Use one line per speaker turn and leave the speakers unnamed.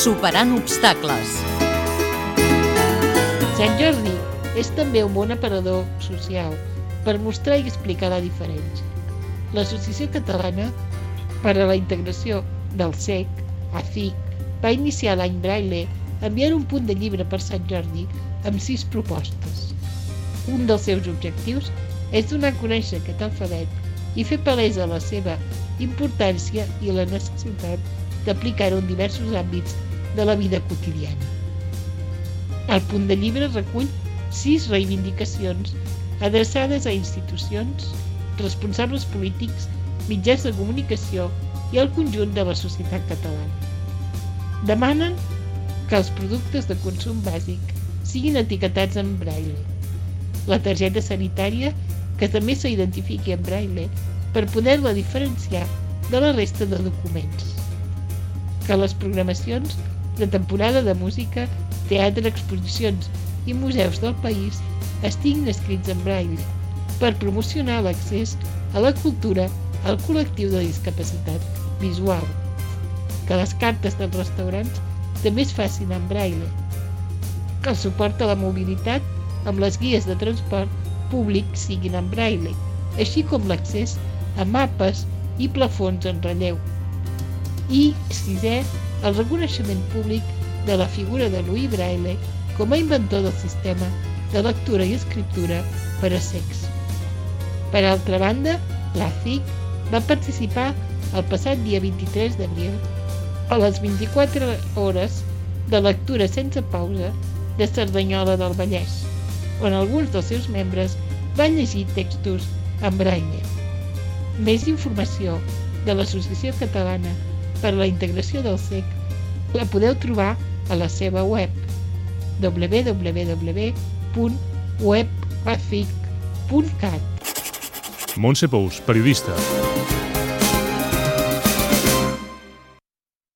Superant obstacles.
Sant Jordi és també un bon aparador social per mostrar i explicar la diferència. L'Associació Catalana per a la Integració del SEC, ACIC, va iniciar l'any Braille enviant un punt de llibre per Sant Jordi amb sis propostes. Un dels seus objectius és donar a conèixer aquest alfabet i fer palesa la seva importància i la necessitat d'aplicar-ho en diversos àmbits de la vida quotidiana. El punt de llibre recull sis reivindicacions adreçades a institucions, responsables polítics, mitjans de comunicació i al conjunt de la societat catalana. Demanen que els productes de consum bàsic siguin etiquetats en braille, la targeta sanitària que també s'identifiqui en braille per poder-la diferenciar de la resta de documents, que les programacions de temporada de música, teatre, exposicions i museus del país estiguin escrits en braille per promocionar l'accés a la cultura al col·lectiu de discapacitat visual, que les cartes dels restaurants també es facin en braille, que el suport a la mobilitat amb les guies de transport públic siguin en braille, així com l'accés a mapes i plafons en relleu. I, sisè, el reconeixement públic de la figura de Louis Braille com a inventor del sistema de lectura i escriptura per a secs. Per altra banda, la CIC va participar el passat dia 23 d'abril a les 24 hores de lectura sense pausa de Cerdanyola del Vallès, on alguns dels seus membres van llegir textos en braille. Més informació de l'Associació Catalana per la Integració del SEC la podeu trobar a la seva web www.webpacic.cat
Montse Pous, periodista.